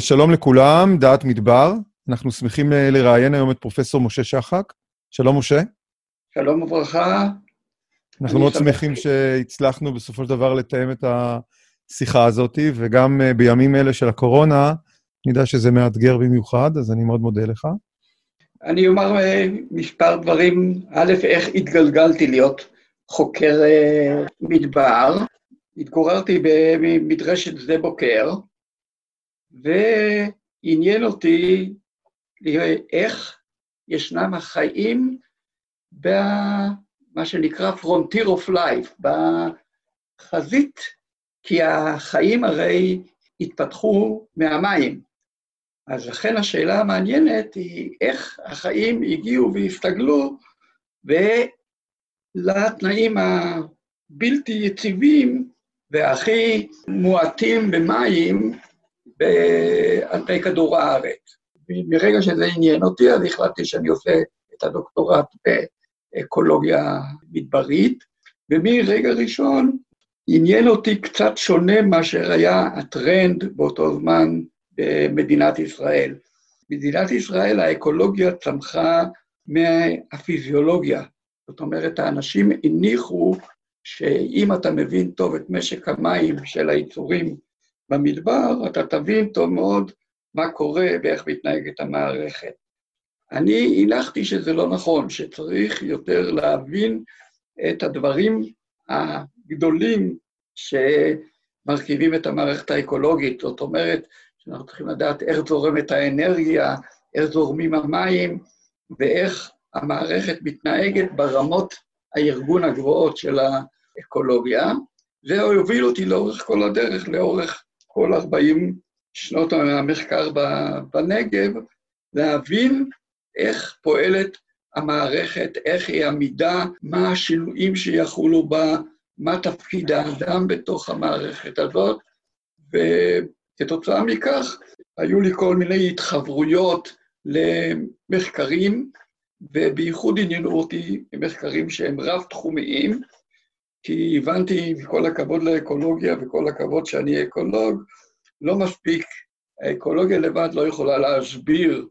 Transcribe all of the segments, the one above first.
שלום לכולם, דעת מדבר. אנחנו שמחים אה, לראיין היום את פרופסור משה שחק. שלום, משה. שלום וברכה. אנחנו מאוד שמחים שהצלחנו בסופו של דבר לתאם את השיחה הזאת, וגם אה, בימים אלה של הקורונה, אני יודע שזה מאתגר במיוחד, אז אני מאוד מודה לך. אני אומר אה, מספר דברים. א', איך התגלגלתי להיות חוקר מדבר. התגוררתי במדרשת שדה בוקר, ועניין אותי איך ישנם החיים במה שנקרא Frontier of Life, בחזית, כי החיים הרי התפתחו מהמים. אז לכן השאלה המעניינת היא איך החיים הגיעו והסתגלו ולתנאים הבלתי יציבים והכי מועטים במים פני כדור הארץ. מרגע שזה עניין אותי, אז החלטתי שאני עושה את הדוקטורט באקולוגיה מדברית, ומרגע ראשון עניין אותי קצת שונה מאשר היה הטרנד באותו זמן במדינת ישראל. במדינת ישראל האקולוגיה צמחה מהפיזיולוגיה. זאת אומרת, האנשים הניחו שאם אתה מבין טוב את משק המים של היצורים במדבר, אתה תבין טוב מאוד מה קורה ואיך מתנהגת המערכת. אני הנחתי שזה לא נכון, שצריך יותר להבין את הדברים הגדולים שמרכיבים את המערכת האקולוגית. זאת אומרת, שאנחנו צריכים לדעת איך זורמת האנרגיה, איך זורמים המים, ואיך המערכת מתנהגת ברמות הארגון הגבוהות של האקולוגיה. זה הוביל אותי לאורך כל הדרך, לאורך כל 40 שנות המחקר בנגב, להבין איך פועלת המערכת, איך היא עמידה, מה השינויים שיחולו בה, מה תפקיד האדם בתוך המערכת הזאת, וכתוצאה מכך היו לי כל מיני התחברויות למחקרים, ובייחוד עניינו אותי מחקרים שהם רב-תחומיים, כי הבנתי, מכל הכבוד לאקולוגיה וכל הכבוד שאני אקולוג, לא מספיק, האקולוגיה לבד לא יכולה להסביר,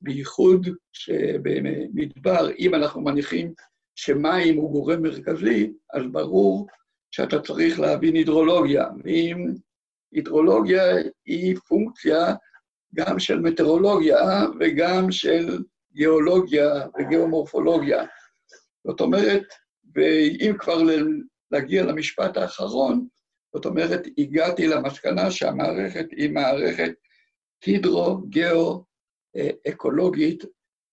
בייחוד שבמדבר, אם אנחנו מניחים שמים הוא גורם מרכזי, אז ברור שאתה צריך להבין הידרולוגיה. ואם הידרולוגיה היא פונקציה גם של מטאורולוגיה וגם של גיאולוגיה וגיאומורפולוגיה. זאת אומרת, ואם כבר להגיע למשפט האחרון, זאת אומרת, הגעתי למסקנה שהמערכת היא מערכת הידרו-גיאו-אקולוגית,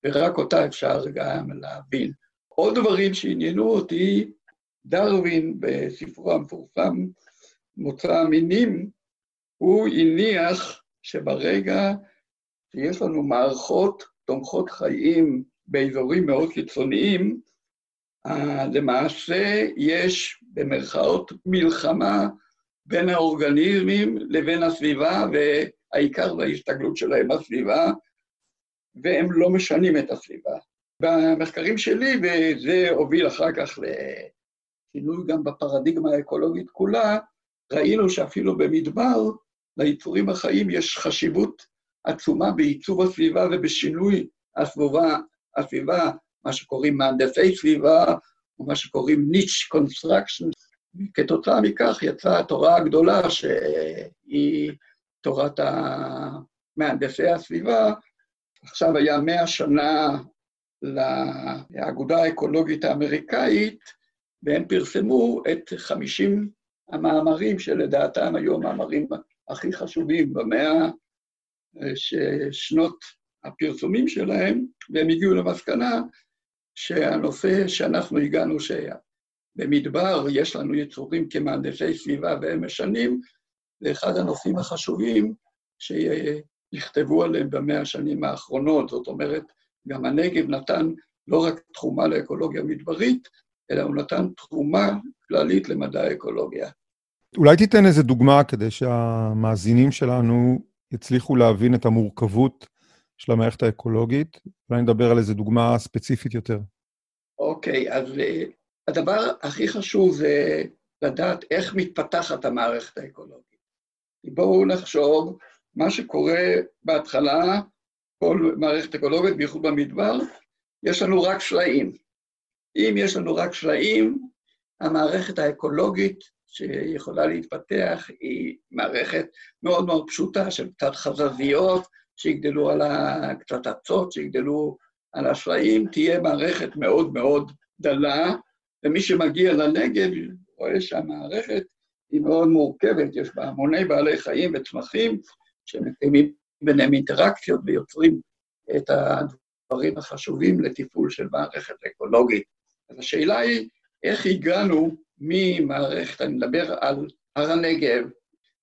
ורק אותה אפשר גם להבין. עוד דברים שעניינו אותי, דרווין בספרו המפורסם, מוצא המינים, הוא הניח שברגע שיש לנו מערכות תומכות חיים באזורים מאוד קיצוניים, למעשה יש במרכאות מלחמה בין האורגניזמים לבין הסביבה, והעיקר וההסתגלות שלהם בסביבה, והם לא משנים את הסביבה. במחקרים שלי, וזה הוביל אחר כך לשינוי גם בפרדיגמה האקולוגית כולה, ראינו שאפילו במדבר, ליצורים החיים יש חשיבות עצומה בעיצוב הסביבה ובשינוי הסביבה, הסביבה, מה שקוראים מהנדסי סביבה, מה שקוראים niche construction, כתוצאה מכך יצאה התורה הגדולה, שהיא תורת מהנדסי הסביבה. עכשיו היה מאה שנה לאגודה האקולוגית האמריקאית, והם פרסמו את חמישים המאמרים שלדעתם היו המאמרים הכי חשובים במאה שנות הפרסומים שלהם, והם הגיעו למסקנה שהנושא שאנחנו הגענו במדבר יש לנו יצורים כמהנדסי סביבה והם משנים, זה אחד הנושאים החשובים שיכתבו עליהם במאה השנים האחרונות. זאת אומרת, גם הנגב נתן לא רק תרומה לאקולוגיה מדברית, אלא הוא נתן תרומה כללית למדע האקולוגיה. אולי תיתן איזה דוגמה כדי שהמאזינים שלנו יצליחו להבין את המורכבות של המערכת האקולוגית. אולי נדבר על איזה דוגמה ספציפית יותר. אוקיי, אז הדבר הכי חשוב זה לדעת איך מתפתחת המערכת האקולוגית. בואו נחשוב מה שקורה בהתחלה, כל מערכת אקולוגית, בייחוד במדבר, יש לנו רק שלעים. אם יש לנו רק שלעים, המערכת האקולוגית שיכולה להתפתח היא מערכת מאוד מאוד פשוטה של קצת חזזיות שיגדלו על ה... קצת אצות שיגדלו על השלעים, תהיה מערכת מאוד מאוד דלה, ומי שמגיע לנגב רואה שהמערכת היא מאוד מורכבת, יש בה המוני בעלי חיים וצמחים שמקיימים ביניהם אינטראקציות ויוצרים את הדברים החשובים לתפעול של מערכת אקולוגית. אז השאלה היא, איך הגענו ממערכת, אני מדבר על הר הנגב,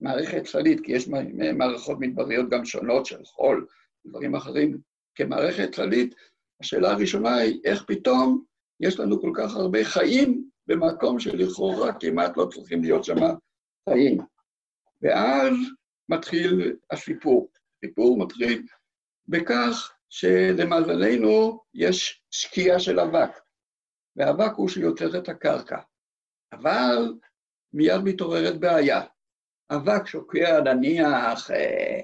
מערכת צללית, כי יש מערכות מדבריות גם שונות של חול, דברים אחרים, כמערכת צללית, השאלה הראשונה היא, איך פתאום יש לנו כל כך הרבה חיים במקום שלכאורה כמעט לא צריכים להיות שם חיים. ואז מתחיל הסיפור. הסיפור מתחיל בכך שלמזלנו יש שקיעה של אבק, ואבק הוא שיוצר את הקרקע. אבל מיד מתעוררת בעיה. אבק שוקע נניח אה,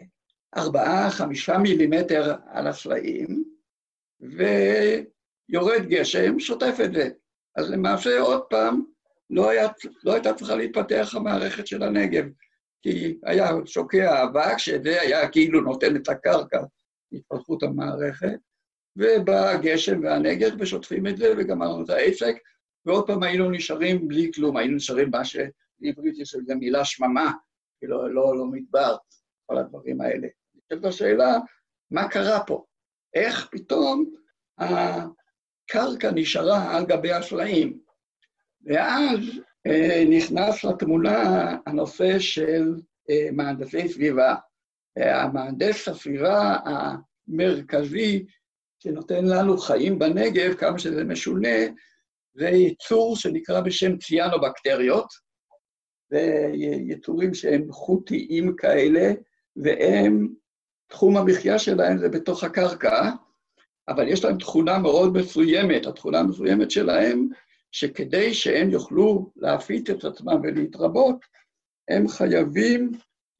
ארבעה, חמישה מילימטר על הסלעים, ויורד גשם, שוטף את זה. אז למעשה עוד פעם, לא, היה, לא הייתה צריכה להתפתח המערכת של הנגב, כי היה שוקע אבק, שזה היה כאילו נותן את הקרקע להתפתחות המערכת, ובא הגשם והנגב ושוטפים את זה, וגמרנו את העסק, ועוד פעם היינו נשארים בלי כלום, היינו נשארים מה שבעברית יש לזה מילה שממה, כאילו לא, לא מדבר, כל הדברים האלה. אני חושב בשאלה, מה קרה פה? איך פתאום הקרקע נשארה על גבי השלעים? ואז אה, נכנס לתמונה הנושא של אה, מהנדסי סביבה. אה, המהנדס הסביבה המרכזי שנותן לנו חיים בנגב, כמה שזה משונה, זה יצור שנקרא בשם ציאנובקטריות, זה יצורים שהם חוטיים כאלה, והם, תחום המחיה שלהם זה בתוך הקרקע, אבל יש להם תכונה מאוד מסוימת. התכונה המסוימת שלהם, שכדי שהם יוכלו להפיץ את עצמם ולהתרבות, הם חייבים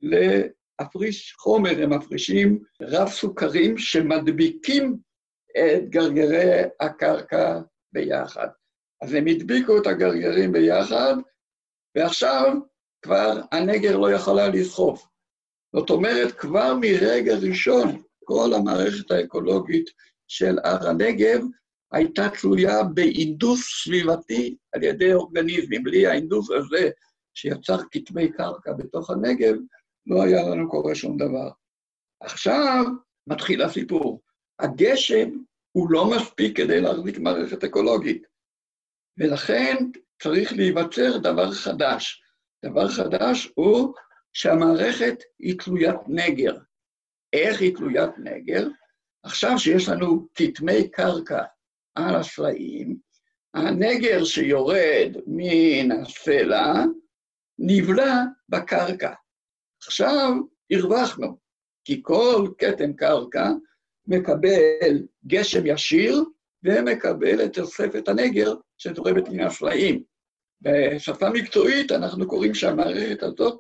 להפריש חומר, הם מפרישים רב סוכרים שמדביקים את גרגרי הקרקע ביחד. אז הם הדביקו את הגרגרים ביחד, ועכשיו כבר הנגר לא יכולה לסחוף. זאת אומרת, כבר מרגע ראשון, כל המערכת האקולוגית של הר הנגב הייתה תלויה באינדוס סביבתי על ידי אורגניזמים. בלי האינדוס הזה, שיצר כתמי קרקע בתוך הנגב, לא היה לנו קורה שום דבר. עכשיו מתחיל הסיפור. הגשם הוא לא מספיק כדי להחזיק מערכת אקולוגית. ולכן צריך להיווצר דבר חדש. דבר חדש הוא שהמערכת היא תלוית נגר. איך היא תלוית נגר? עכשיו שיש לנו כתמי קרקע על הסלעים, הנגר שיורד מן הסלע נבלע בקרקע. עכשיו הרווחנו, כי כל כתם קרקע מקבל גשם ישיר ומקבל את תוספת הנגר שתורמת מן הסלעים. בשפה מקצועית אנחנו קוראים שהמערכת הזאת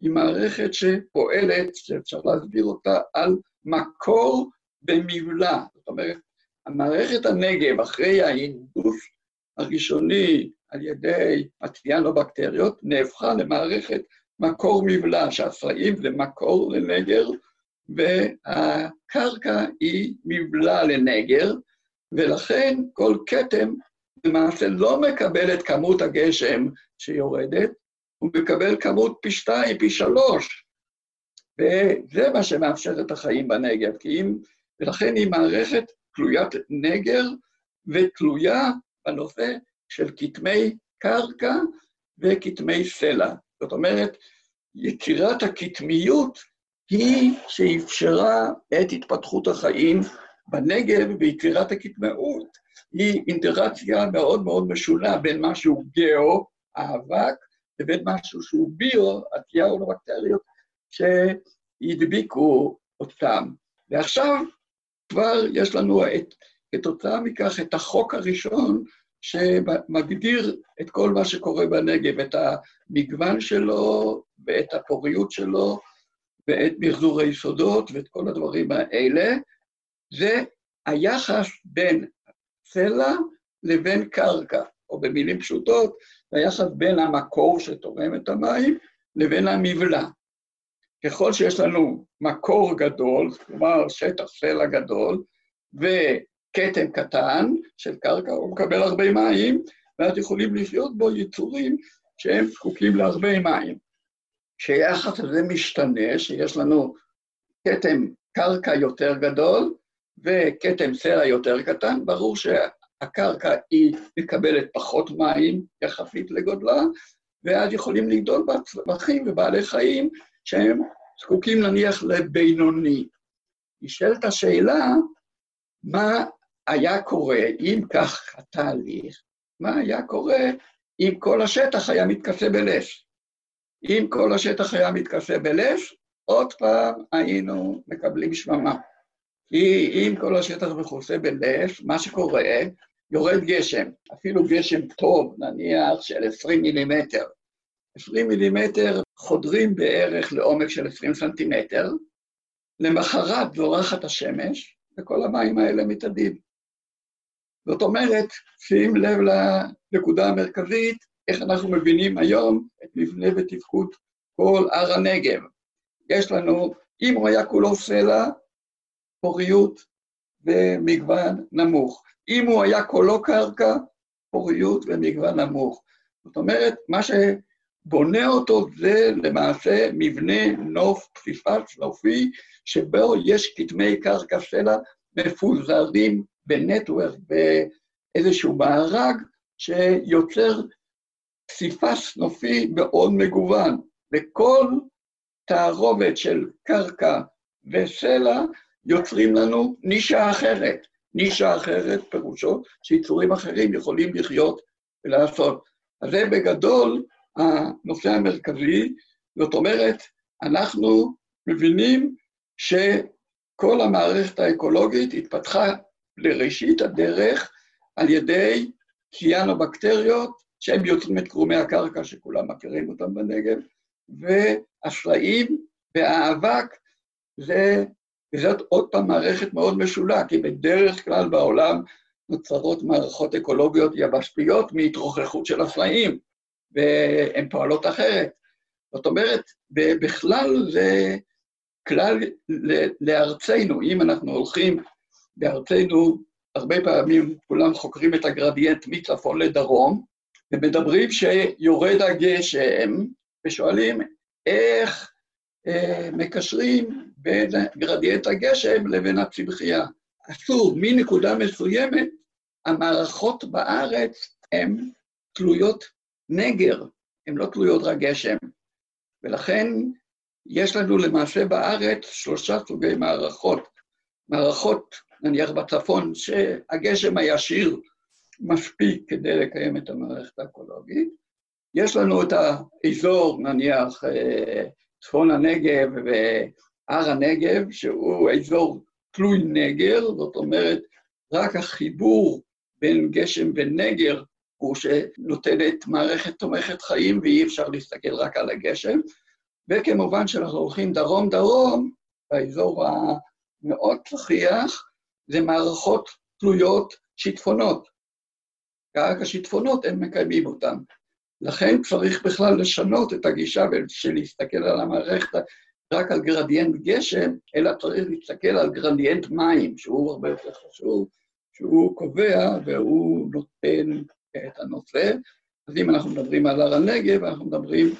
היא מערכת שפועלת, שאפשר להסביר אותה, על מקור במבלע. זאת אומרת, המערכת הנגב, אחרי ההינדוס הראשוני על ידי הציאנובקטריות, נהפכה למערכת מקור מבלע, שהסלעים זה מקור לנגר, והקרקע היא מבלע לנגר, ולכן כל כתם למעשה לא מקבל את כמות הגשם שיורדת, הוא מקבל כמות פי שתיים, פי שלוש. וזה מה שמאפשר את החיים בנגב, כי אם, ולכן היא מערכת תלוית נגר ותלויה בנושא של כתמי קרקע וכתמי סלע. זאת אומרת, יצירת הכתמיות היא שאפשרה את התפתחות החיים בנגב, ויצירת הקטמאות היא אינטראקציה מאוד מאוד משונה בין משהו גאו, האבק, לבין משהו שהוא ביו, הטיאורובקטריות, שהדביקו אותם. ועכשיו כבר יש לנו את, כתוצאה מכך את החוק הראשון שמגדיר את כל מה שקורה בנגב, את המגוון שלו ואת הפוריות שלו ואת מחזור היסודות ואת כל הדברים האלה, זה היחס בין סלע לבין קרקע, או במילים פשוטות, היחס בין המקור שתורם את המים לבין המבלע. ככל שיש לנו מקור גדול, כלומר שטח סלע גדול, וכתם קטן של קרקע, הוא מקבל הרבה מים, ואז יכולים לחיות בו יצורים שהם זקוקים להרבה מים. כשיחס הזה משתנה, שיש לנו כתם קרקע יותר גדול וכתם סלע יותר קטן, ברור שהקרקע היא מקבלת פחות מים יחסית לגודלה, ואז יכולים לגדול בה צמחים ובעלי חיים שהם זקוקים נניח לבינוני. נשאלת השאלה, מה היה קורה אם כך התהליך, מה היה קורה אם כל השטח היה מתכסה בלש? אם כל השטח היה מתכסה בלש, עוד פעם היינו מקבלים שממה. כי אם כל השטח מכוסה בלש, מה שקורה, יורד גשם, אפילו גשם טוב, נניח של 20 מילימטר. 20 מילימטר חודרים בערך לעומק של 20 סנטימטר, למחרת זורחת השמש, וכל המים האלה מתאדים. זאת אומרת, שים לב לנקודה המרכזית, איך אנחנו מבינים היום את מבנה ותפקוד כל הר הנגב. יש לנו, אם הוא היה כולו סלע, פוריות ומגוון נמוך. אם הוא היה כולו קרקע, פוריות ומגוון נמוך. זאת אומרת, מה שבונה אותו זה למעשה מבנה נוף פסיפס נופי, שבו יש כתמי קרקע סלע מפוזרים בנטוורק, באיזשהו מארג, שיוצר פסיפס נופי מאוד מגוון, וכל תערובת של קרקע וסלע יוצרים לנו נישה אחרת. נישה אחרת פירושו שיצורים אחרים יכולים לחיות ולעשות. אז זה בגדול הנושא המרכזי, זאת אומרת, אנחנו מבינים שכל המערכת האקולוגית התפתחה לראשית הדרך על ידי קיאנו-בקטריות, שהם יוצרים את קרומי הקרקע שכולם מכירים אותם בנגב, והסלעים והאבק, זה, וזאת עוד פעם מערכת מאוד משולה, כי בדרך כלל בעולם נוצרות מערכות אקולוגיות יבשתיות מהתרוככות של הסלעים, והן פועלות אחרת. זאת אומרת, בכלל זה כלל לארצנו, אם אנחנו הולכים בארצנו, הרבה פעמים כולם חוקרים את הגרדיאנט מצפון לדרום, ומדברים שיורד הגשם, ושואלים איך אה, מקשרים בין גרדיאנט הגשם לבין הצמחייה. אסור, מנקודה מסוימת, המערכות בארץ הן תלויות נגר, הן לא תלויות רק גשם. ולכן יש לנו למעשה בארץ שלושה סוגי מערכות. מערכות נניח בצפון, שהגשם הישיר מספיק כדי לקיים את המערכת האקולוגית. יש לנו את האזור, נניח, אה, צפון הנגב והר הנגב, שהוא אזור תלוי נגר, זאת אומרת, רק החיבור בין גשם ונגר הוא שנותן את מערכת תומכת חיים, ואי אפשר להסתכל רק על הגשם. וכמובן שאנחנו הולכים דרום-דרום, באזור המאוד צחיח, זה מערכות תלויות שיטפונות. רק השיטפונות, הם מקיימים אותם. לכן צריך בכלל לשנות את הגישה של להסתכל על המערכת רק על גרדיאנט גשם, אלא צריך להסתכל על גרדיאנט מים, שהוא הרבה יותר חשוב, שהוא קובע והוא נותן את הנושא. אז אם אנחנו מדברים על הר הנגב, אנחנו מדברים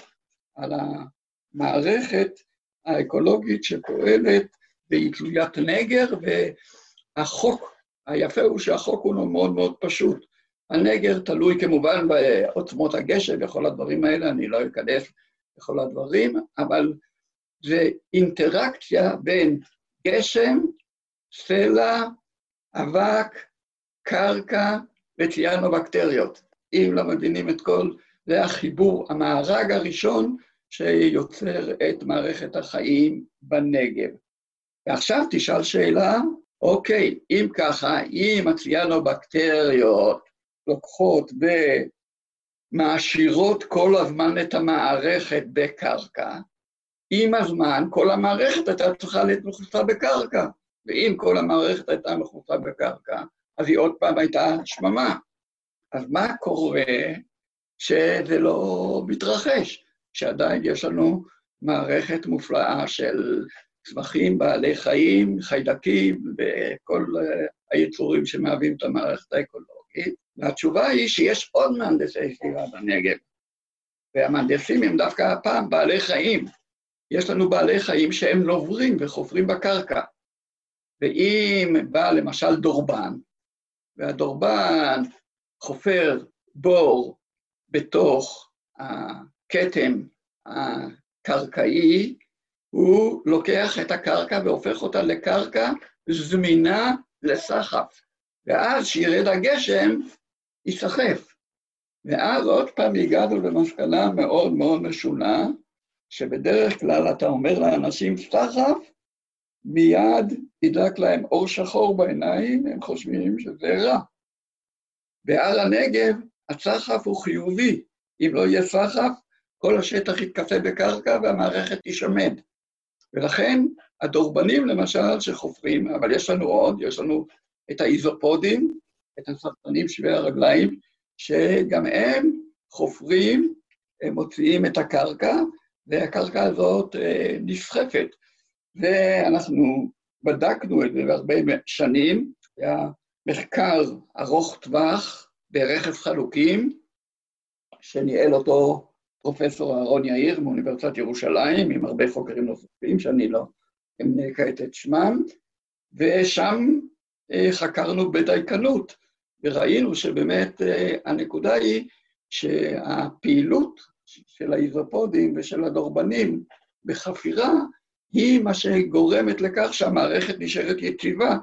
על המערכת האקולוגית שפועלת והיא תלוית נגר, החוק, היפה הוא שהחוק הוא מאוד מאוד פשוט. הנגר תלוי כמובן בעוצמות הגשם וכל הדברים האלה, אני לא אכנס לכל הדברים, אבל זה אינטראקציה בין גשם, סלע, אבק, קרקע וציאנו-בקטריות. אם לא מבינים את כל זה החיבור, המארג הראשון שיוצר את מערכת החיים בנגב. ועכשיו תשאל שאלה, אוקיי, אם ככה, אם הציאנו-בקטריות לוקחות ומעשירות כל הזמן את המערכת בקרקע, עם הזמן כל המערכת הייתה צריכה להיות מכוסה בקרקע, ואם כל המערכת הייתה מכוסה בקרקע, אז היא עוד פעם הייתה שממה. אז מה קורה שזה לא מתרחש, שעדיין יש לנו מערכת מופלאה של צמחים, בעלי חיים, חיידקים וכל היצורים שמהווים את המערכת האקולוגית. והתשובה היא שיש עוד מהנדסי סביבה בנגב, והמהנדסים הם דווקא הפעם בעלי חיים. יש לנו בעלי חיים שהם נוברים וחופרים בקרקע. ואם בא למשל דורבן, והדורבן חופר בור בתוך הכתם הקרקעי, הוא לוקח את הקרקע והופך אותה לקרקע זמינה לסחף. ואז כשירד הגשם, ייסחף. ואז עוד פעם הגענו למסקנה מאוד מאוד משונה, שבדרך כלל אתה אומר לאנשים סחף, מיד ידלק להם אור שחור בעיניים, הם חושבים שזה רע. בהר הנגב הסחף הוא חיובי. אם לא יהיה סחף, כל השטח יתכסה בקרקע והמערכת תישמד. ולכן הדורבנים למשל שחופרים, אבל יש לנו עוד, יש לנו את האיזופודים, את הסרטנים שווי הרגליים, שגם הם חופרים, הם מוציאים את הקרקע, והקרקע הזאת אה, נסחפת. ואנחנו בדקנו את זה בהרבה שנים, היה מחקר ארוך טווח ברכס חלוקים, שניהל אותו פרופסור אהרון יאיר מאוניברסיטת ירושלים, עם הרבה חוקרים נוספים, שאני לא אמנה כעת את שמם, ושם אה, חקרנו בדייקנות, וראינו שבאמת אה, הנקודה היא שהפעילות של האיזופודים ושל הדורבנים בחפירה היא מה שגורמת לכך שהמערכת נשארת יציבה.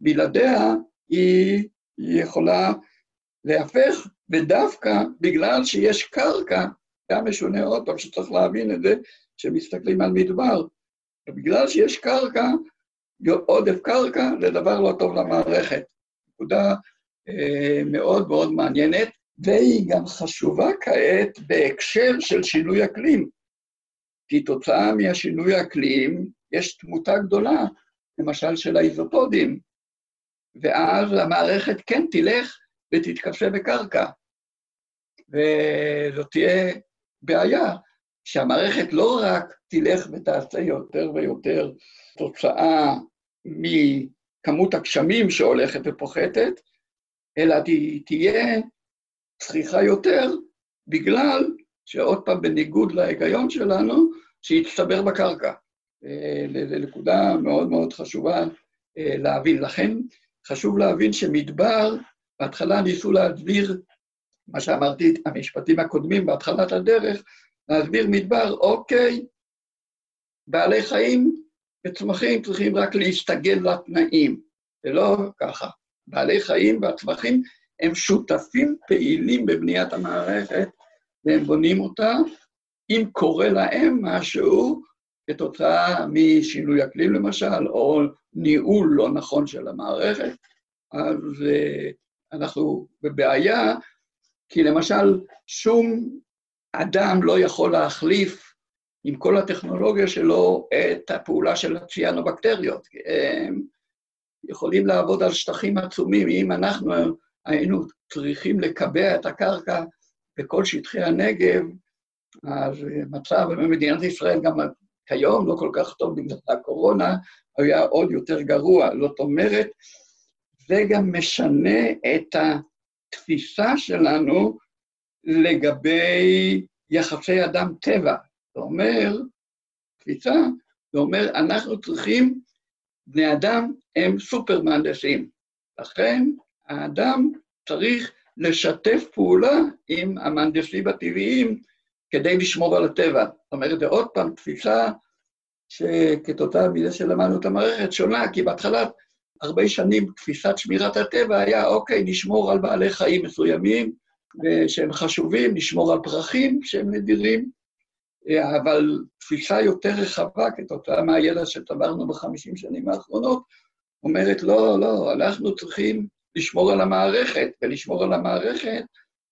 בלעדיה היא, יכולה להפך, ודווקא בגלל שיש קרקע, גם משונה עוד פעם שצריך להבין את זה, כשמסתכלים על מדבר. בגלל שיש קרקע, עודף קרקע זה דבר לא טוב למערכת. נקודה אה, מאוד מאוד מעניינת, והיא גם חשובה כעת בהקשר של שינוי אקלים. כתוצאה מהשינוי האקלים יש תמותה גדולה, למשל של האיזופודים, ואז המערכת כן תלך ותתכסה בקרקע. וזאת תהיה בעיה, שהמערכת לא רק תלך ותעשה יותר ויותר תוצאה מכמות הגשמים שהולכת ופוחתת, אלא תהיה צריכה יותר בגלל שעוד פעם, בניגוד להיגיון שלנו, שיצטבר בקרקע. זו נקודה מאוד מאוד חשובה אה, להבין. לכן חשוב להבין שמדבר, בהתחלה ניסו להסביר, מה שאמרתי, המשפטים הקודמים בהתחלת הדרך, להסביר מדבר, אוקיי, בעלי חיים וצמחים צריכים רק להסתגל לתנאים. זה לא ככה. בעלי חיים והצמחים הם שותפים פעילים בבניית המערכת, והם בונים אותה, אם קורה להם משהו כתוצאה משינוי אקלים למשל, או ניהול לא נכון של המערכת, אז uh, אנחנו בבעיה, כי למשל שום אדם לא יכול להחליף עם כל הטכנולוגיה שלו את הפעולה של הציאנובקטריות. הם יכולים לעבוד על שטחים עצומים. אם אנחנו היינו צריכים לקבע את הקרקע בכל שטחי הנגב, אז מצב במדינת ישראל גם כיום לא כל כך טוב בגלל הקורונה, היה עוד יותר גרוע. זאת אומרת, זה גם משנה את התפיסה שלנו לגבי יחסי אדם-טבע. זה אומר, תפיסה, זה אומר, אנחנו צריכים, בני אדם הם סופר מהנדסים. לכן האדם צריך לשתף פעולה עם המהנדסים הטבעיים כדי לשמור על הטבע. זאת אומרת, זה עוד פעם תפיסה שכתוצאה מזה שלמדנו את המערכת שונה, כי בהתחלה, הרבה שנים, תפיסת שמירת הטבע היה, אוקיי, נשמור על בעלי חיים מסוימים, שהם חשובים, נשמור על פרחים שהם נדירים, אבל תפיסה יותר רחבה, כתוצאה מהידע שצברנו בחמישים שנים האחרונות, אומרת, לא, לא, אנחנו צריכים לשמור על המערכת, ולשמור על המערכת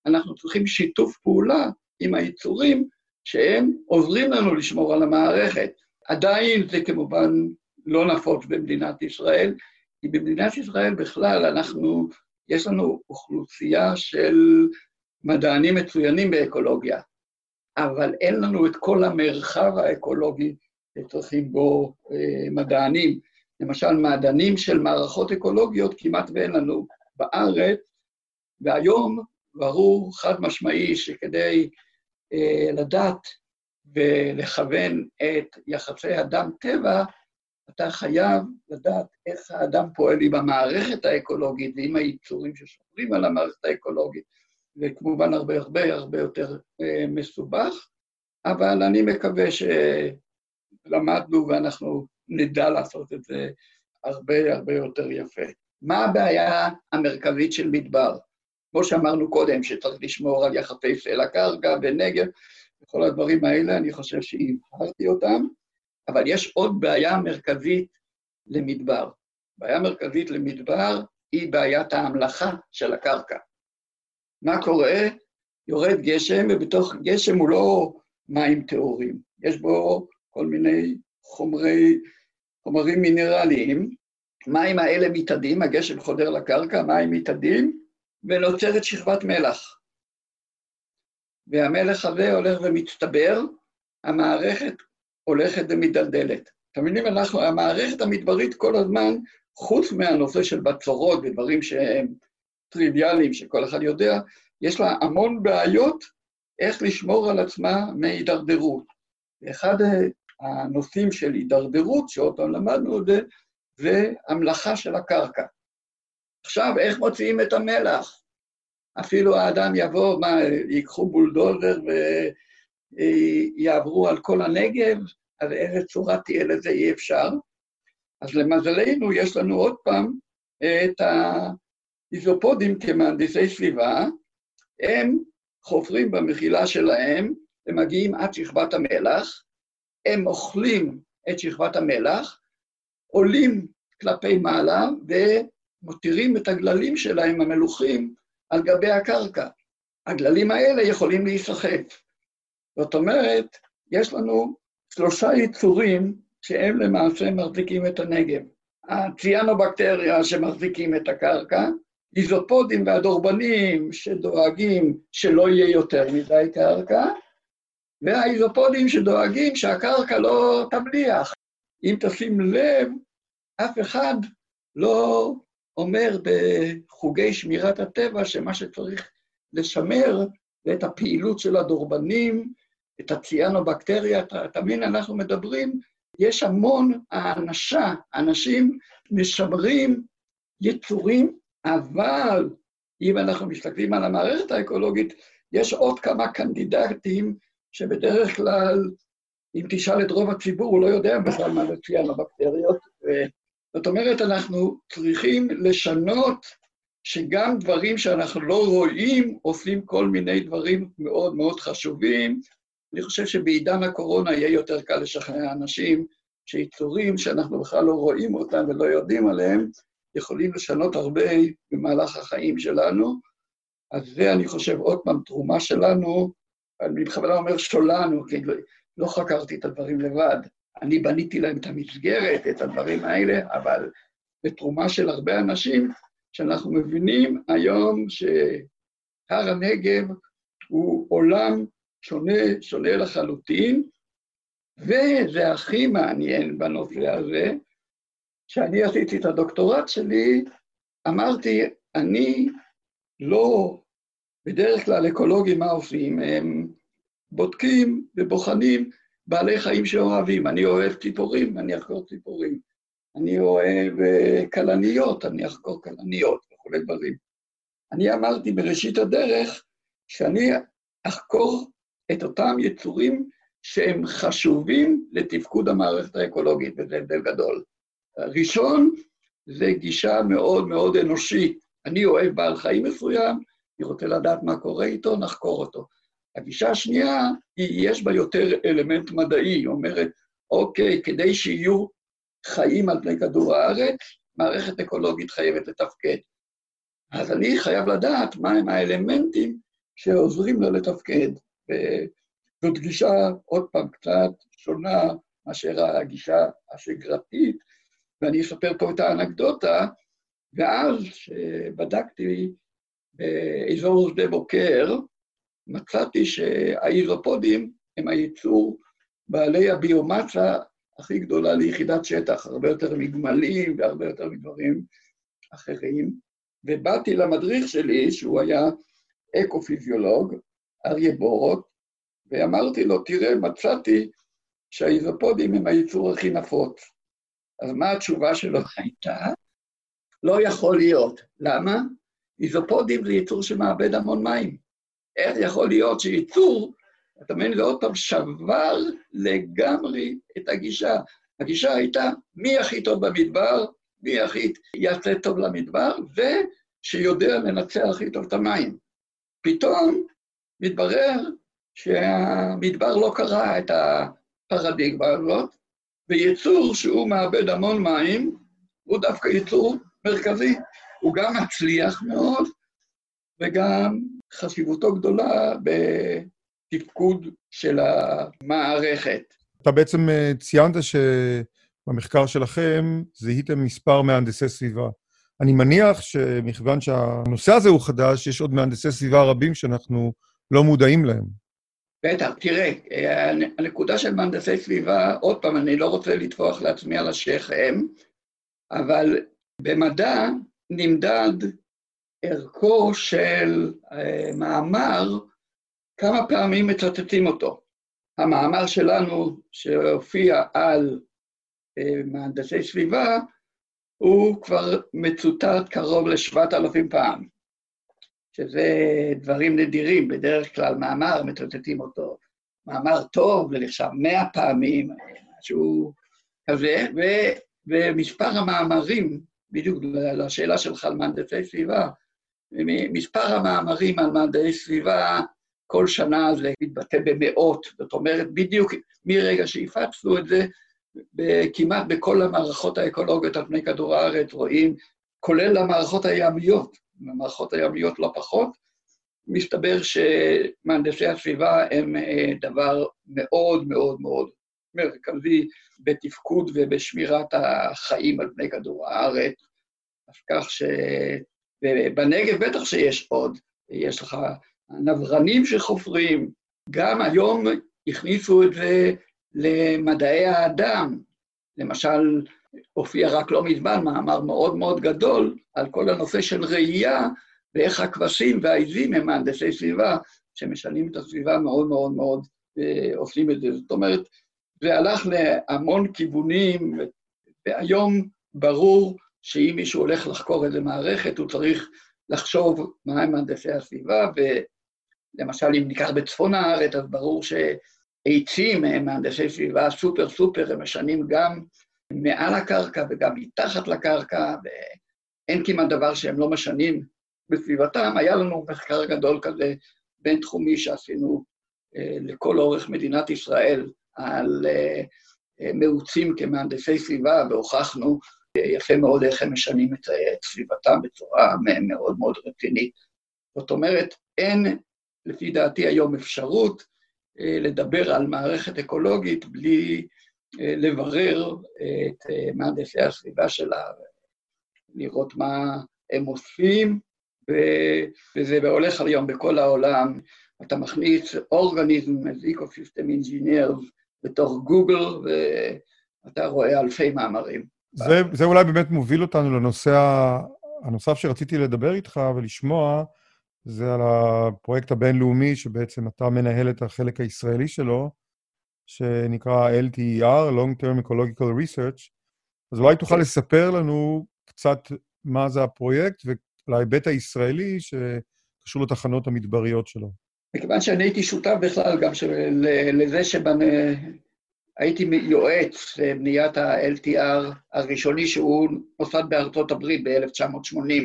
אנחנו צריכים שיתוף פעולה עם היצורים שהם עוזרים לנו לשמור על המערכת. עדיין זה כמובן לא נפוץ במדינת ישראל, כי במדינת ישראל בכלל אנחנו, יש לנו אוכלוסייה של מדענים מצוינים באקולוגיה, אבל אין לנו את כל המרחב האקולוגי שצריכים בו אה, מדענים. למשל, מעדנים של מערכות אקולוגיות כמעט ואין לנו בארץ, והיום ברור חד משמעי שכדי אה, לדעת ולכוון את יחסי אדם-טבע, אתה חייב לדעת איך האדם פועל עם המערכת האקולוגית ועם היצורים ששומרים על המערכת האקולוגית, וכמובן הרבה הרבה הרבה יותר אה, מסובך, אבל אני מקווה שלמדנו ואנחנו נדע לעשות את זה הרבה הרבה יותר יפה. מה הבעיה המרכזית של מדבר? כמו שאמרנו קודם, שצריך לשמור על יחסי סלע קרקע ונגב, וכל הדברים האלה, אני חושב שהבהרתי אותם, אבל יש עוד בעיה מרכזית למדבר. בעיה מרכזית למדבר היא בעיית ההמלכה של הקרקע. מה קורה? יורד גשם, ובתוך גשם הוא לא מים טהורים, יש בו כל מיני חומרי, חומרים מינרליים. מים האלה מתאדים, הגשם חודר לקרקע, מים מתאדים, ונוצרת שכבת מלח. והמלח הזה הולך ומצטבר, המערכת הולכת ומדלדלת. אתם מבינים, אנחנו, המערכת המדברית כל הזמן, חוץ מהנושא של בצורות ודברים שהם טריוויאליים, שכל אחד יודע, יש לה המון בעיות איך לשמור על עצמה מהידרדרות. ואחד הנושאים של הידרדרות, שאותם למדנו, זה, זה המלאכה של הקרקע. עכשיו, איך מוציאים את המלח? אפילו האדם יבוא, מה, ייקחו בולדוזר ויעברו על כל הנגב, אז איזה צורה תהיה לזה אי אפשר. אז למזלנו, יש לנו עוד פעם את האיזופודים כמהנדסי סביבה, הם חופרים במחילה שלהם ומגיעים עד שכבת המלח, הם אוכלים את שכבת המלח, עולים כלפי מעלה ומותירים את הגללים שלהם, המלוכים, על גבי הקרקע. הגללים האלה יכולים להיסחף. זאת אומרת, יש לנו שלושה יצורים שהם למעשה מחזיקים את הנגב. הציאנובקטריה שמחזיקים את הקרקע, איזופודים והדורבנים שדואגים שלא יהיה יותר מדי קרקע, והאיזופודים שדואגים שהקרקע לא תבליח. אם תשים לב, אף אחד לא אומר בחוגי שמירת הטבע שמה שצריך לשמר זה את הפעילות של הדורבנים, את הציאנובקטריה, מבין, אנחנו מדברים, יש המון האנשה, אנשים משמרים יצורים, אבל אם אנחנו מסתכלים על המערכת האקולוגית, יש עוד כמה קנדידטים שבדרך כלל, אם תשאל את רוב הציבור, הוא לא יודע בכלל מה זה ציאנובקטריות, זאת אומרת, אנחנו צריכים לשנות שגם דברים שאנחנו לא רואים עושים כל מיני דברים מאוד מאוד חשובים. אני חושב שבעידן הקורונה יהיה יותר קל לשכנע אנשים שיצורים שאנחנו בכלל לא רואים אותם ולא יודעים עליהם, יכולים לשנות הרבה במהלך החיים שלנו. אז זה, אני חושב, עוד פעם, תרומה שלנו, אני בכוונה אומר שולנו, כי לא חקרתי את הדברים לבד, אני בניתי להם את המסגרת, את הדברים האלה, אבל בתרומה של הרבה אנשים, שאנחנו מבינים היום שהר הנגב הוא עולם שונה, שונה לחלוטין, וזה הכי מעניין בנושא הזה, כשאני עשיתי את הדוקטורט שלי, אמרתי, אני לא, בדרך כלל אקולוגים מה עושים? הם בודקים ובוחנים בעלי חיים שאוהבים. אני אוהב ציפורים, אני אחקור ציפורים. אני אוהב אה, כלניות, אני אחקור כלניות וכולי דברים. אני אמרתי בראשית הדרך שאני אחקור את אותם יצורים שהם חשובים לתפקוד המערכת האקולוגית, וזה הבדל גדול. הראשון זה גישה מאוד מאוד אנושית. אני אוהב בעל חיים מסוים, אני רוצה לדעת מה קורה איתו, נחקור אותו. הגישה השנייה, היא, יש בה יותר אלמנט מדעי, היא אומרת, אוקיי, כדי שיהיו חיים על פני כדור הארץ, מערכת אקולוגית חייבת לתפקד. אז אני חייב לדעת מהם האלמנטים שעוזרים לה לתפקד. זאת גישה, עוד פעם, קצת שונה מאשר הגישה השגרתית, ואני אספר פה את האנקדוטה, ואז כשבדקתי באזור שדה בוקר, מצאתי שהאיזופודים הם הייצור בעלי הביומאסה הכי גדולה ליחידת שטח, הרבה יותר מגמלים והרבה יותר מדברים אחרים. ובאתי למדריך שלי, שהוא היה אקו-פיזיולוג, אריה בורות, ואמרתי לו, תראה, מצאתי שהאיזופודים הם הייצור הכי נפוץ. אז מה התשובה שלו הייתה? לא יכול להיות. למה? איזופודים זה ייצור שמאבד המון מים. איך יכול להיות שייצור, אתה מבין, זה עוד פעם שבר לגמרי את הגישה. הגישה הייתה מי הכי טוב במדבר, מי הכי יעשה טוב למדבר, ושיודע לנצח הכי טוב את המים. פתאום מתברר שהמדבר לא קרא את הפרדיגמה הזאת, ויצור שהוא מאבד המון מים, הוא דווקא יצור מרכזי. הוא גם מצליח מאוד, וגם חשיבותו גדולה בתפקוד של המערכת. אתה בעצם אה, ציינת שבמחקר שלכם זיהיתם מספר מהנדסי סביבה. אני מניח שמכיוון שהנושא הזה הוא חדש, יש עוד מהנדסי סביבה רבים שאנחנו לא מודעים להם. בטח, תראה, הנקודה של מהנדסי סביבה, עוד פעם, אני לא רוצה לטפוח לעצמי על השכם, אבל במדע נמדד ערכו של אה, מאמר, כמה פעמים מצטטים אותו. המאמר שלנו, שהופיע על אה, מהנדסי סביבה, הוא כבר מצוטט קרוב לשבעת אלפים פעם, שזה דברים נדירים, בדרך כלל מאמר מצטטים אותו. מאמר טוב, זה נחשב מאה פעמים, משהו כזה, ומספר המאמרים בדיוק לשאלה שלך על מהנדסי סביבה, מספר המאמרים על מהנדסי סביבה כל שנה זה מתבטא במאות, זאת אומרת, בדיוק מרגע שהפצנו את זה, כמעט בכל המערכות האקולוגיות על פני כדור הארץ רואים, כולל המערכות הימיות, המערכות הימיות לא פחות, מסתבר שמהנדסי הסביבה הם אה, דבר מאוד מאוד מאוד מרכזי בתפקוד ובשמירת החיים על פני כדור הארץ. אז כך ש... ובנגב בטח שיש עוד, יש לך נברנים שחופרים, גם היום הכניסו את זה למדעי האדם. למשל, הופיע רק לא מזמן מאמר מאוד מאוד גדול על כל הנושא של ראייה ואיך הכבשים והעיזים הם מהנדסי סביבה, שמשנים את הסביבה מאוד מאוד מאוד ועושים את זה. זאת אומרת, זה הלך להמון כיוונים, והיום ברור שאם מישהו הולך לחקור איזה מערכת, הוא צריך לחשוב מהם מהנדסי הסביבה, ולמשל, אם ניקח בצפון הארץ, אז ברור שעצים הם מהנדסי סביבה סופר סופר, הם משנים גם מעל הקרקע וגם מתחת לקרקע, ואין כמעט דבר שהם לא משנים בסביבתם. היה לנו מחקר גדול כזה בינתחומי שעשינו אה, לכל אורך מדינת ישראל, על אה, אה, מאוצים כמהנדסי סביבה, והוכחנו יפה מאוד איך הם משנים את סביבתם בצורה מאוד מאוד רצינית. זאת אומרת, אין, לפי דעתי היום, אפשרות אה, לדבר על מערכת אקולוגית בלי לברר את מהנדסי הסביבה שלה, לראות מה הם אוספים, וזה הולך היום בכל העולם. אתה מכניס אורגניזם, ecosystem engineers, בתוך גוגל, ואתה רואה אלפי מאמרים. זה, זה אולי באמת מוביל אותנו לנושא הנוסף שרציתי לדבר איתך ולשמוע, זה על הפרויקט הבינלאומי, שבעצם אתה מנהל את החלק הישראלי שלו, שנקרא LTER, Long Term Ecological Research. אז אולי תוכל לספר לנו קצת מה זה הפרויקט ולהיבט הישראלי שקשור לתחנות המדבריות שלו. מכיוון שאני הייתי שותף בכלל גם של, לזה שהייתי יועץ לבניית ה-LTR הראשוני, שהוא נוסד בארצות הברית ב-1980,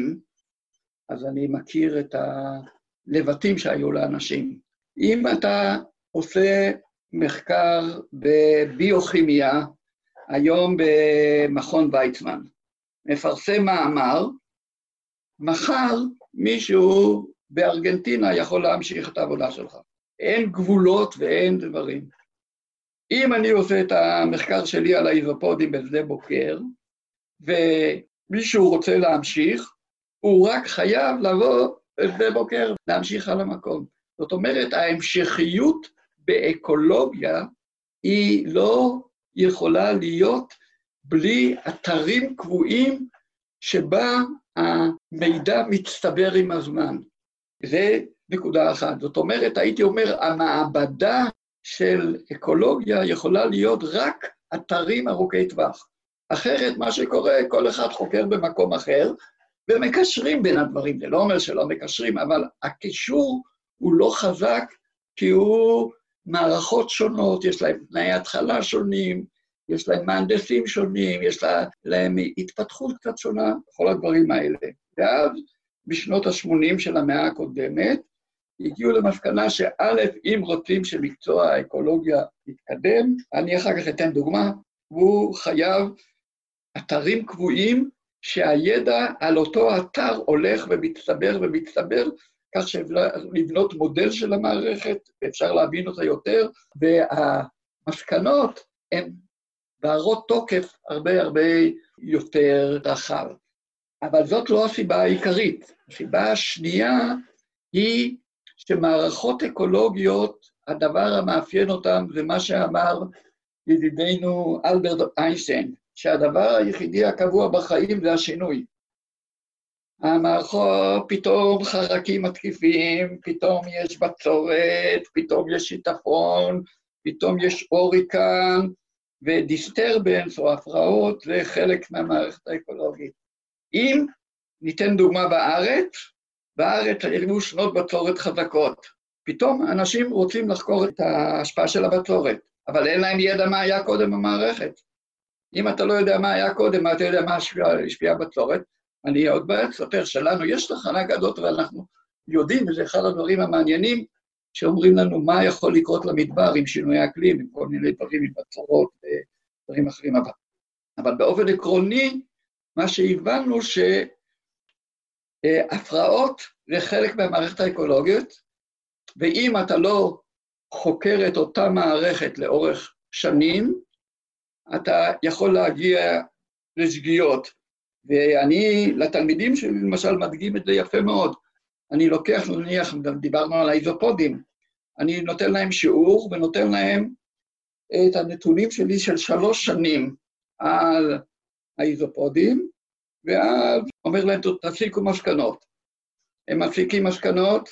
אז אני מכיר את הלבטים שהיו לאנשים. אם אתה עושה מחקר בביוכימיה, היום במכון ויצמן, מפרסם מאמר, מחר מישהו בארגנטינה יכול להמשיך את העבודה שלך. אין גבולות ואין דברים. אם אני עושה את המחקר שלי על האיזופודים בשדה בוקר, ומישהו רוצה להמשיך, הוא רק חייב לבוא בשדה בוקר, להמשיך על המקום. זאת אומרת, ההמשכיות באקולוגיה היא לא יכולה להיות בלי אתרים קבועים שבה המידע מצטבר עם הזמן. זה נקודה אחת. זאת אומרת, הייתי אומר, המעבדה של אקולוגיה יכולה להיות רק אתרים ארוכי טווח. אחרת, מה שקורה, כל אחד חוקר במקום אחר, ומקשרים בין הדברים. זה לא אומר שלא מקשרים, אבל הקישור הוא לא חזק, כי הוא מערכות שונות, יש להם תנאי התחלה שונים, יש להם מהנדסים שונים, יש להם התפתחות קצת שונה, כל הדברים האלה. ואז, בשנות ה-80 של המאה הקודמת, הגיעו למסקנה שא', אם רוצים שמקצוע האקולוגיה יתקדם, אני אחר כך אתן דוגמה, הוא חייב אתרים קבועים שהידע על אותו אתר הולך ומצטבר ומצטבר, כך שלבנות מודל של המערכת, ואפשר להבין אותה יותר, והמסקנות הן בערות תוקף הרבה הרבה יותר רחב. אבל זאת לא הסיבה העיקרית. הסיבה השנייה היא שמערכות אקולוגיות, הדבר המאפיין אותן זה מה שאמר ידידנו אלברט איינשטיין, שהדבר היחידי הקבוע בחיים זה השינוי. המערכות, פתאום חרקים מתקיפים, פתאום יש בצורת, פתאום יש שיטפון, פתאום יש אוריקן, ודיסטרבנס או הפרעות זה חלק מהמערכת האקולוגית. אם ניתן דוגמה בארץ, בארץ היו שנות בצורת חזקות. פתאום אנשים רוצים לחקור את ההשפעה של הבצורת, אבל אין להם ידע מה היה קודם במערכת. אם אתה לא יודע מה היה קודם, מה אתה יודע מה השפיע בצורת, אני עוד מעט אספר שלנו יש תחנה כזאת ואנחנו יודעים, וזה אחד הדברים המעניינים, שאומרים לנו מה יכול לקרות למדבר עם שינוי אקלים, עם כל מיני דברים, עם בצורות ודברים אחרים. אבל, אבל באופן עקרוני, מה שהבנו שהפרעות זה חלק מהמערכת האקולוגית, ואם אתה לא חוקר את אותה מערכת לאורך שנים, אתה יכול להגיע לשגיאות. ואני, לתלמידים שלי למשל, מדגים את זה יפה מאוד. אני לוקח, נניח, דיברנו על האיזופודים, אני נותן להם שיעור ונותן להם את הנתונים שלי של שלוש שנים על האיזופודים, ואז אומר להם, תפסיקו מסקנות. הם מפסיקים מסקנות,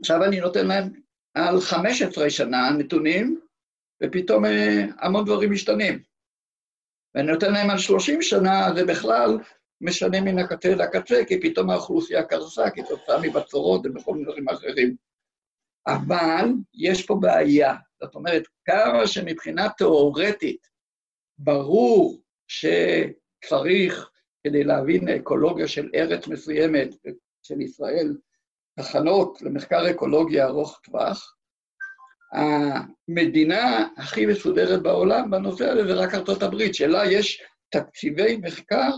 עכשיו אני נותן להם על 15 שנה נתונים, ופתאום אה, המון דברים משתנים. ואני נותן להם על 30 שנה, זה בכלל משנה מן הקצה לקצה, כי פתאום האוכלוסייה קרסה כתוצאה מבצורות ובכל מיני דברים אחרים. אבל יש פה בעיה. זאת אומרת, כמה שמבחינה תיאורטית ברור שצריך, כדי להבין אקולוגיה של ארץ מסוימת, של ישראל, תחנות למחקר אקולוגיה ארוך טווח, המדינה הכי מסודרת בעולם בנושא הזה זה רק ארצות הברית, שלה יש תקציבי מחקר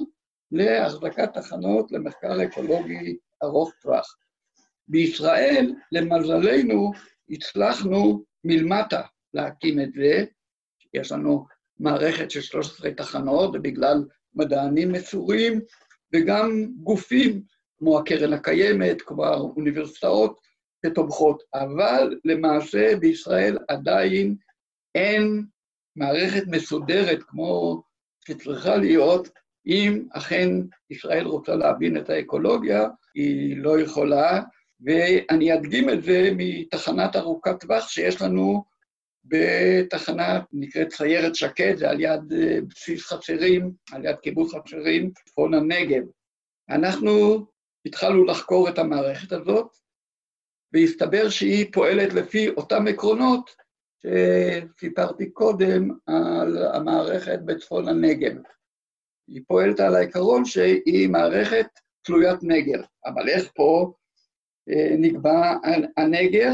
להחזקת תחנות למחקר אקולוגי ארוך טווח. בישראל, למזלנו, הצלחנו מלמטה להקים את זה. יש לנו מערכת של 13 תחנות, ובגלל מדענים מסורים, וגם גופים כמו הקרן הקיימת, כמו האוניברסיטאות, שתומכות. אבל למעשה בישראל עדיין אין מערכת מסודרת כמו שצריכה להיות, אם אכן ישראל רוצה להבין את האקולוגיה, היא לא יכולה, ואני אדגים את זה מתחנת ארוכת טווח שיש לנו בתחנה נקראת סיירת שקד, זה על יד אה, בסיס חצרים, על יד קיבוץ חצרים, צפון הנגב. אנחנו התחלנו לחקור את המערכת הזאת, והסתבר שהיא פועלת לפי אותם עקרונות שסיפרתי קודם על המערכת בצפון הנגב. היא פועלת על העיקרון שהיא מערכת תלוית נגר, אבל איך פה אה, נקבע הנגר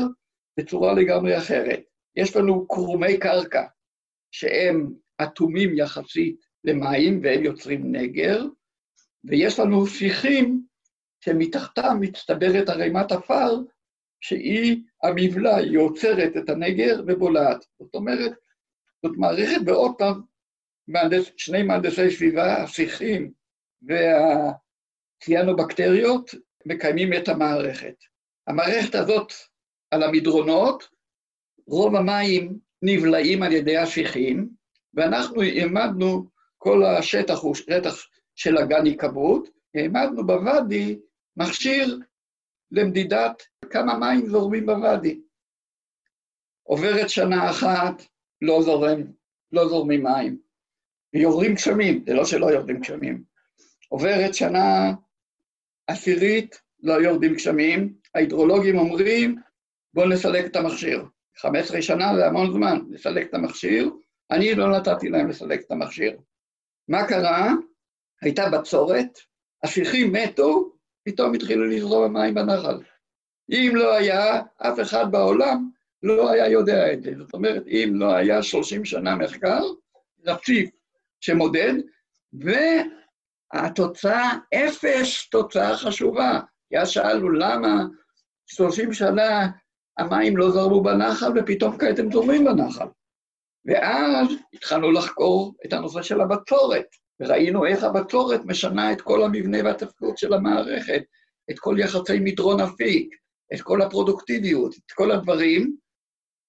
בצורה לגמרי אחרת. יש לנו קרומי קרקע שהם אטומים יחסית למים והם יוצרים נגר, ויש לנו שיחים שמתחתם מצטברת ערימת עפר שהיא, המבלע, היא עוצרת את הנגר ובולעת. זאת אומרת, זאת מערכת, ועוד פעם, מהנדס, שני מהנדסי סביבה, השיחים והציאנובקטריות, מקיימים את המערכת. המערכת הזאת על המדרונות, רוב המים נבלעים על ידי השיחים, ואנחנו העמדנו, כל השטח הוא שטח של אגן היקברות, העמדנו בוואדי מכשיר למדידת כמה מים זורמים בוואדי. עוברת שנה אחת, לא זורם, לא זורמים מים. ויורדים גשמים, זה לא שלא יורדים גשמים. עוברת שנה עשירית, לא יורדים גשמים, ההידרולוגים אומרים, בואו נסלק את המכשיר. 15 שנה זה המון זמן, לסלק את המכשיר, אני לא נתתי להם לסלק את המכשיר. מה קרה? הייתה בצורת, השיחים מתו, פתאום התחילו לזרום המים בנחל. אם לא היה, אף אחד בעולם לא היה יודע את זה. זאת אומרת, אם לא היה 30 שנה מחקר רציף שמודד, והתוצאה, אפס תוצאה חשובה. כי אז שאלנו למה 30 שנה המים לא זרמו בנחל ופתאום כעת הם זורמים בנחל. ואז התחלנו לחקור את הנושא של הבצורת, וראינו איך הבצורת משנה את כל המבנה והתפקוד של המערכת, את כל יחסי מדרון אפיק, את כל הפרודוקטיביות, את כל הדברים,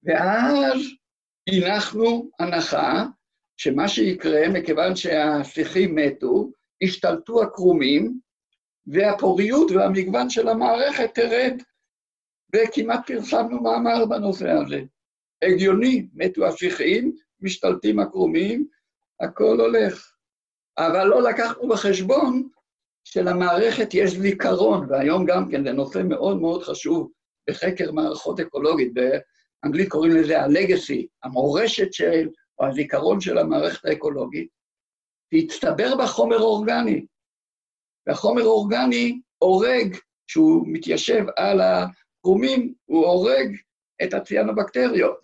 ואז הנחנו הנחה שמה שיקרה, מכיוון שהשיחים מתו, השתלטו הקרומים, והפוריות והמגוון של המערכת תרד, וכמעט פרסמנו מאמר בנושא הזה. הגיוני, מתו השיחים, משתלטים הקרומים, הכל הולך. אבל לא לקחנו בחשבון שלמערכת יש זיכרון, והיום גם כן זה נושא מאוד מאוד חשוב בחקר מערכות אקולוגית, באנגלית קוראים לזה ה-legacy, המורשת של, או הזיכרון של המערכת האקולוגית, והצטבר בה חומר אורגני. והחומר האורגני הורג, כשהוא מתיישב על הקרומים, הוא הורג את הציאנובקטריות,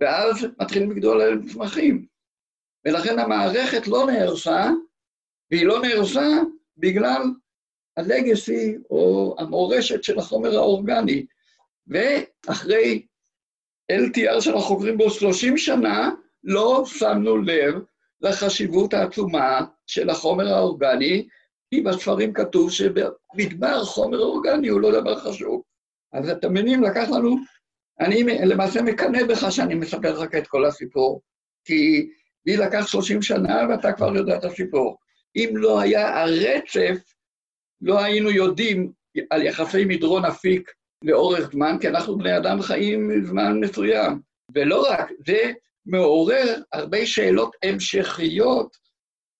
ואז מתחילים לגדול עליהם צמחים. ולכן המערכת לא נהרסה, והיא לא נהרסה בגלל הלגסי או המורשת של החומר האורגני. ואחרי LTR שאנחנו חוקרים בו 30 שנה, לא שמנו לב לחשיבות העצומה של החומר האורגני, כי בספרים כתוב שבמדבר חומר אורגני הוא לא דבר חשוב. אז אתם מבינים, לקח לנו, אני למעשה מקנא בך שאני מספר לך את כל הסיפור, כי לי לקח 30 שנה ואתה כבר יודע את הסיפור. אם לא היה הרצף, לא היינו יודעים על יחסי מדרון אפיק לאורך זמן, כי אנחנו בני אדם חיים זמן מסוים. ולא רק, זה מעורר הרבה שאלות המשכיות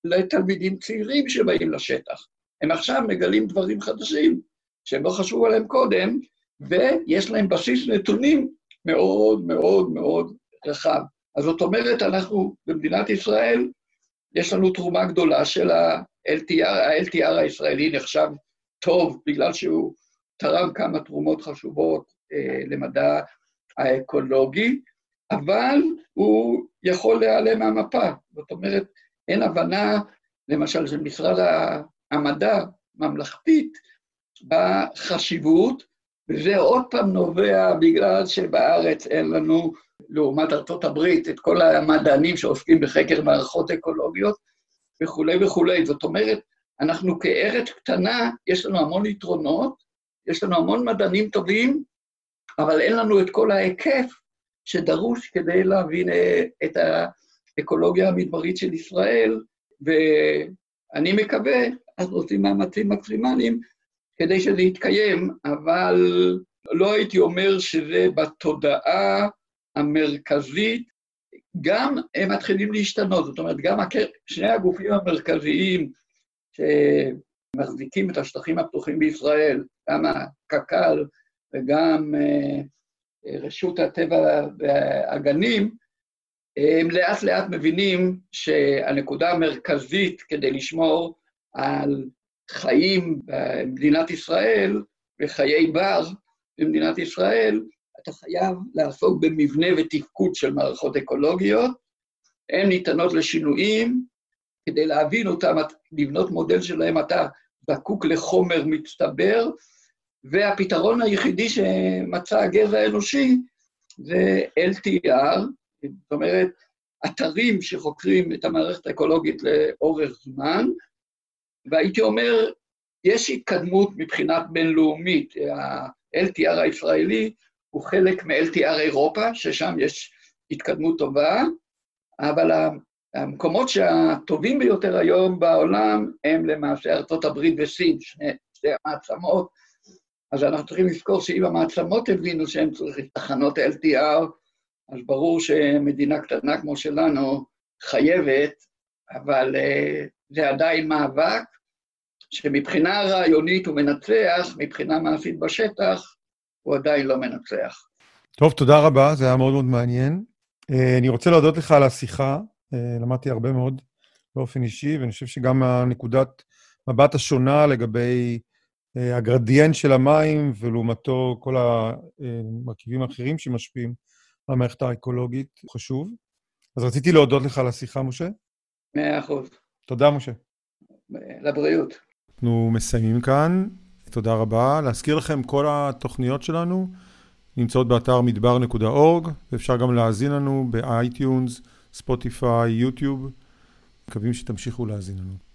לתלמידים צעירים שבאים לשטח. הם עכשיו מגלים דברים חדשים שהם לא חשבו עליהם קודם, ויש להם בסיס נתונים מאוד מאוד מאוד רחב. אז זאת אומרת, אנחנו במדינת ישראל יש לנו תרומה גדולה של ה-LTR, ה-LTR הישראלי נחשב טוב בגלל שהוא תרם כמה תרומות חשובות אה, למדע האקולוגי, אבל הוא יכול להיעלם מהמפה. זאת אומרת, אין הבנה, למשל, של משרד המדע ממלכתית בחשיבות, וזה עוד פעם נובע בגלל שבארץ אין לנו לעומת ארצות הברית, את כל המדענים שעוסקים בחקר מערכות אקולוגיות וכולי וכולי. זאת אומרת, אנחנו כארץ קטנה, יש לנו המון יתרונות, יש לנו המון מדענים טובים, אבל אין לנו את כל ההיקף שדרוש כדי להבין אה, את האקולוגיה המדברית של ישראל, ואני מקווה, אז עושים מאמצים מקסימליים כדי שזה יתקיים, אבל לא הייתי אומר שזה בתודעה המרכזית, גם הם מתחילים להשתנות. זאת אומרת, גם שני הגופים המרכזיים שמחזיקים את השטחים הפתוחים בישראל, גם הקק"ל וגם אה, רשות הטבע והגנים, הם לאט לאט מבינים שהנקודה המרכזית כדי לשמור על חיים במדינת ישראל וחיי בר במדינת ישראל אתה חייב לעסוק במבנה ותפקוד של מערכות אקולוגיות, הן ניתנות לשינויים, כדי להבין אותם, לבנות מודל שלהם אתה זקוק לחומר מצטבר, והפתרון היחידי שמצא הגזע האנושי זה LTR, זאת אומרת, אתרים שחוקרים את המערכת האקולוגית לאורך זמן, והייתי אומר, יש התקדמות מבחינת בינלאומית. ה-LTR הישראלי הוא חלק מ-LTR אירופה, ששם יש התקדמות טובה, אבל המקומות שהטובים ביותר היום בעולם הם למעשה ארה"ב וסין, שני, שתי המעצמות. אז אנחנו צריכים לזכור שאם המעצמות הבינו שהם צריכים תחנות LTR, אז ברור שמדינה קטנה כמו שלנו חייבת, אבל uh, זה עדיין מאבק שמבחינה רעיונית הוא מנצח, מבחינה מעשית בשטח הוא עדיין לא מנצח. טוב, תודה רבה, זה היה מאוד מאוד מעניין. Uh, אני רוצה להודות לך על השיחה, uh, למדתי הרבה מאוד באופן אישי, ואני חושב שגם הנקודת מבט השונה לגבי uh, הגרדיאנט של המים, ולעומתו כל המרכיבים האחרים שמשפיעים המערכת האקולוגית חשוב. אז רציתי להודות לך על השיחה, משה. מאה אחוז. תודה, משה. לבריאות. אנחנו מסיימים כאן. תודה רבה. להזכיר לכם, כל התוכניות שלנו נמצאות באתר מדבר.org, ואפשר גם להאזין לנו ב iTunes, ספוטיפיי, יוטיוב. מקווים שתמשיכו להאזין לנו.